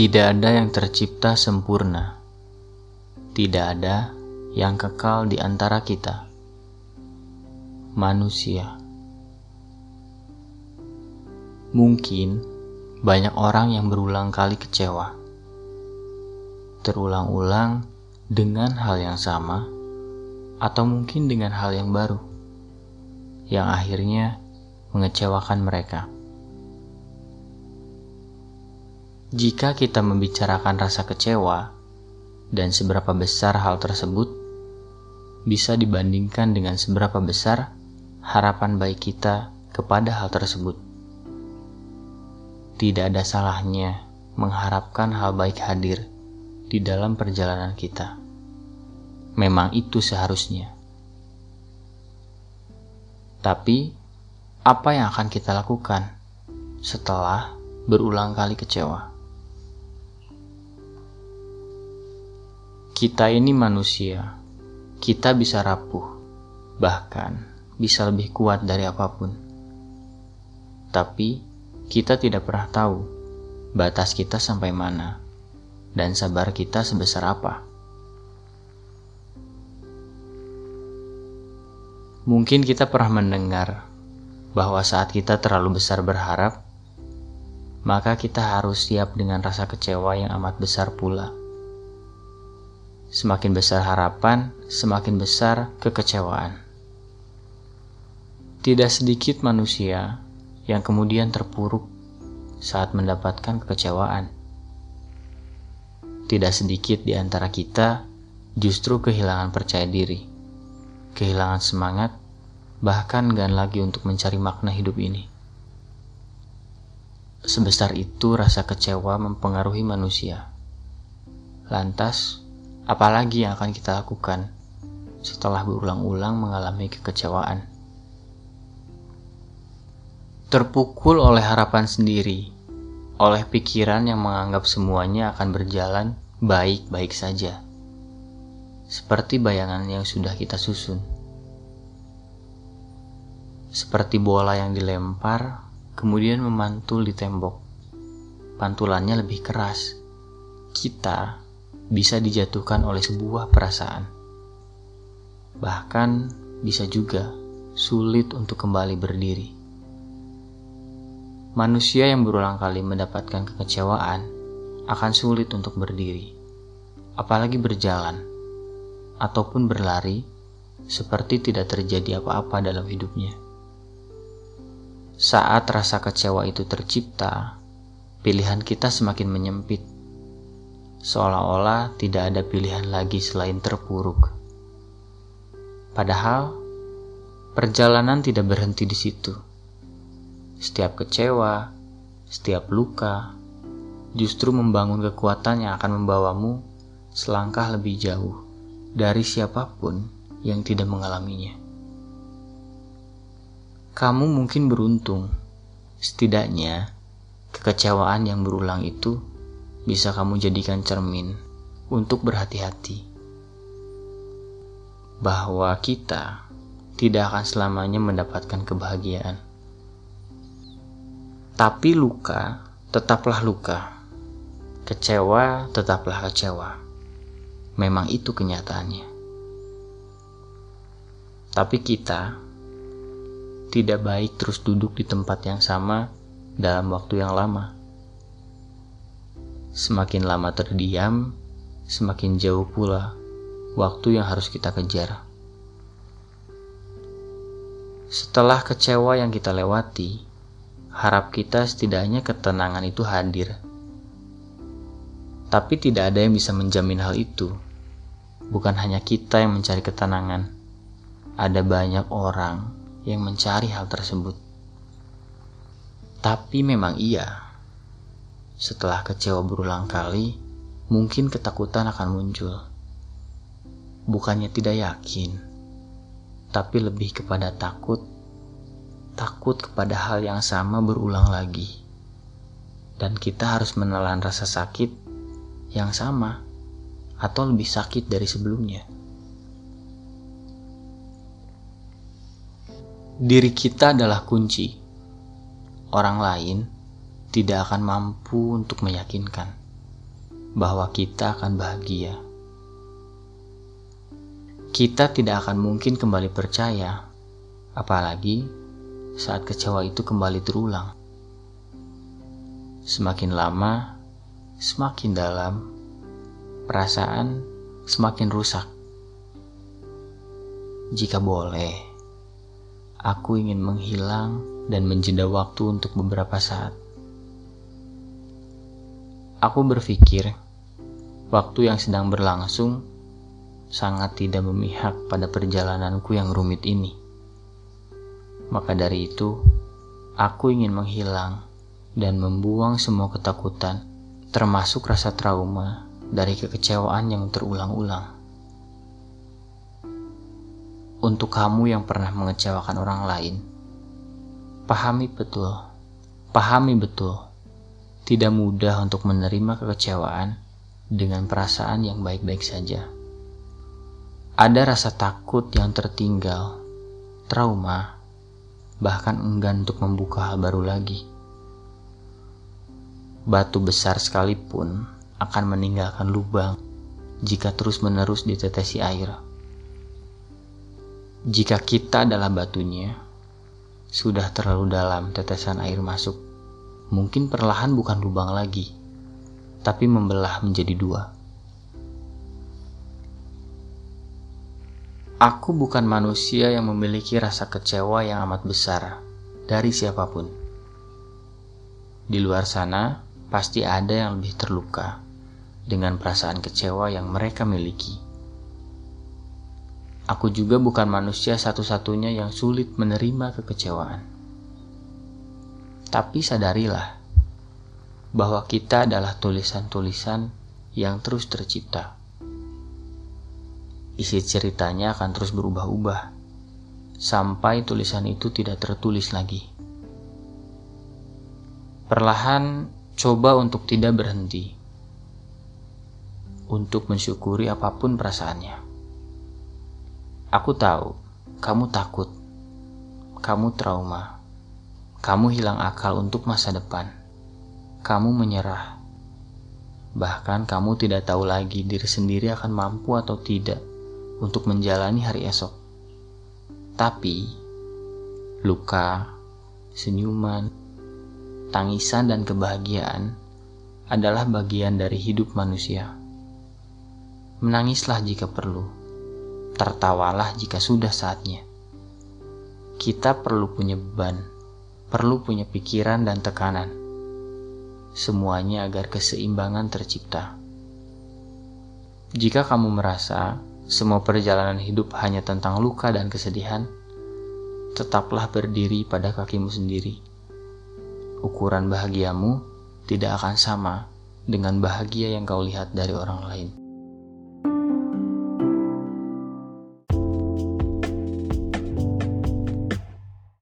Tidak ada yang tercipta sempurna. Tidak ada yang kekal di antara kita. Manusia. Mungkin banyak orang yang berulang kali kecewa. Terulang-ulang dengan hal yang sama atau mungkin dengan hal yang baru yang akhirnya mengecewakan mereka. Jika kita membicarakan rasa kecewa dan seberapa besar hal tersebut, bisa dibandingkan dengan seberapa besar harapan baik kita kepada hal tersebut. Tidak ada salahnya mengharapkan hal baik hadir di dalam perjalanan kita. Memang itu seharusnya. Tapi, apa yang akan kita lakukan setelah berulang kali kecewa? Kita ini manusia, kita bisa rapuh, bahkan bisa lebih kuat dari apa pun. Tapi kita tidak pernah tahu batas kita sampai mana dan sabar kita sebesar apa. Mungkin kita pernah mendengar bahwa saat kita terlalu besar berharap, maka kita harus siap dengan rasa kecewa yang amat besar pula. Semakin besar harapan, semakin besar kekecewaan. Tidak sedikit manusia yang kemudian terpuruk saat mendapatkan kekecewaan. Tidak sedikit di antara kita justru kehilangan percaya diri, kehilangan semangat, bahkan gan lagi untuk mencari makna hidup ini. Sebesar itu rasa kecewa mempengaruhi manusia. Lantas, Apalagi yang akan kita lakukan setelah berulang-ulang mengalami kekecewaan? Terpukul oleh harapan sendiri, oleh pikiran yang menganggap semuanya akan berjalan baik-baik saja, seperti bayangan yang sudah kita susun. Seperti bola yang dilempar, kemudian memantul di tembok. Pantulannya lebih keras. Kita bisa dijatuhkan oleh sebuah perasaan. Bahkan bisa juga sulit untuk kembali berdiri. Manusia yang berulang kali mendapatkan kekecewaan akan sulit untuk berdiri, apalagi berjalan ataupun berlari seperti tidak terjadi apa-apa dalam hidupnya. Saat rasa kecewa itu tercipta, pilihan kita semakin menyempit seolah-olah tidak ada pilihan lagi selain terpuruk. Padahal, perjalanan tidak berhenti di situ. Setiap kecewa, setiap luka, justru membangun kekuatan yang akan membawamu selangkah lebih jauh dari siapa pun yang tidak mengalaminya. Kamu mungkin beruntung, setidaknya kekecewaan yang berulang itu bisa kamu jadikan cermin untuk berhati-hati bahwa kita tidak akan selamanya mendapatkan kebahagiaan. Tapi luka tetaplah luka. Kecewa tetaplah kecewa. Memang itu kenyataannya. Tapi kita tidak baik terus duduk di tempat yang sama dalam waktu yang lama. Semakin lama terdiam, semakin jauh pula waktu yang harus kita kejar. Setelah kecewa yang kita lewati, harap kita setidaknya ketenangan itu hadir. Tapi tidak ada yang bisa menjamin hal itu. Bukan hanya kita yang mencari ketenangan, ada banyak orang yang mencari hal tersebut. Tapi memang iya, setelah kecewa berulang kali, mungkin ketakutan akan muncul. Bukannya tidak yakin, tapi lebih kepada takut, takut kepada hal yang sama berulang lagi. Dan kita harus menelan rasa sakit yang sama atau lebih sakit dari sebelumnya. Diri kita adalah kunci. Orang lain tidak akan mampu untuk meyakinkan. bahwa kita akan bahagia. Kita tidak akan mungkin kembali percaya, apalagi saat kecewa itu kembali terulang. Semakin lama, semakin dalam, perasaan semakin rusak. Jika boleh, aku ingin menghilang dan menjeda waktu untuk beberapa saat. Aku berpikir, waktu yang sedang berlangsung sangat tidak memihak pada perjalananku yang rumit ini. Maka dari itu, aku ingin menghilang dan membuang semua ketakutan, termasuk rasa trauma dari kekecewaan yang terulang-ulang. Untuk kamu yang pernah mengecewakan orang lain, pahami betul, pahami betul tidak mudah untuk menerima kekecewaan dengan perasaan yang baik-baik saja. Ada rasa takut yang tertinggal, trauma, bahkan enggan untuk membuka hal baru lagi. Batu besar sekalipun akan meninggalkan lubang jika terus-menerus ditetesi air. Jika kita adalah batunya, sudah terlalu dalam tetesan air masuk mungkin perlahan bukan lubang lagi, tapi membelah menjadi dua. Aku bukan manusia yang memiliki rasa kecewa yang amat besar dari siapa pun. Di luar sana, pasti ada yang lebih terluka dengan perasaan kecewa yang mereka miliki. Aku juga bukan manusia satu-satunya yang sulit menerima kekecewaan. Tapi sadarilah bahwa kita adalah tulisan-tulisan yang terus tercipta. Isi ceritanya akan terus berubah-ubah sampai tulisan itu tidak tertulis lagi. Perlahan coba untuk tidak berhenti, untuk mensyukuri apa pun perasaannya. Aku tahu kamu takut, kamu trauma kamu hilang akal untuk masa depan. Kamu menyerah. Bahkan kamu tidak tahu lagi diri sendiri akan mampu atau tidak untuk menjalani hari esok. Tapi, luka, senyuman, tangisan, dan kebahagiaan adalah bagian dari hidup manusia. Menangislah jika perlu, tertawalah jika sudah saatnya. Kita perlu punya beban perlu punya pikiran dan tekanan. Semuanya agar keseimbangan tercipta. Jika kamu merasa semua perjalanan hidup hanya tentang luka dan kesedihan, tetaplah berdiri pada kakimu sendiri. Ukuran bahagiamu tidak akan sama dengan bahagia yang kau lihat dari orang lain.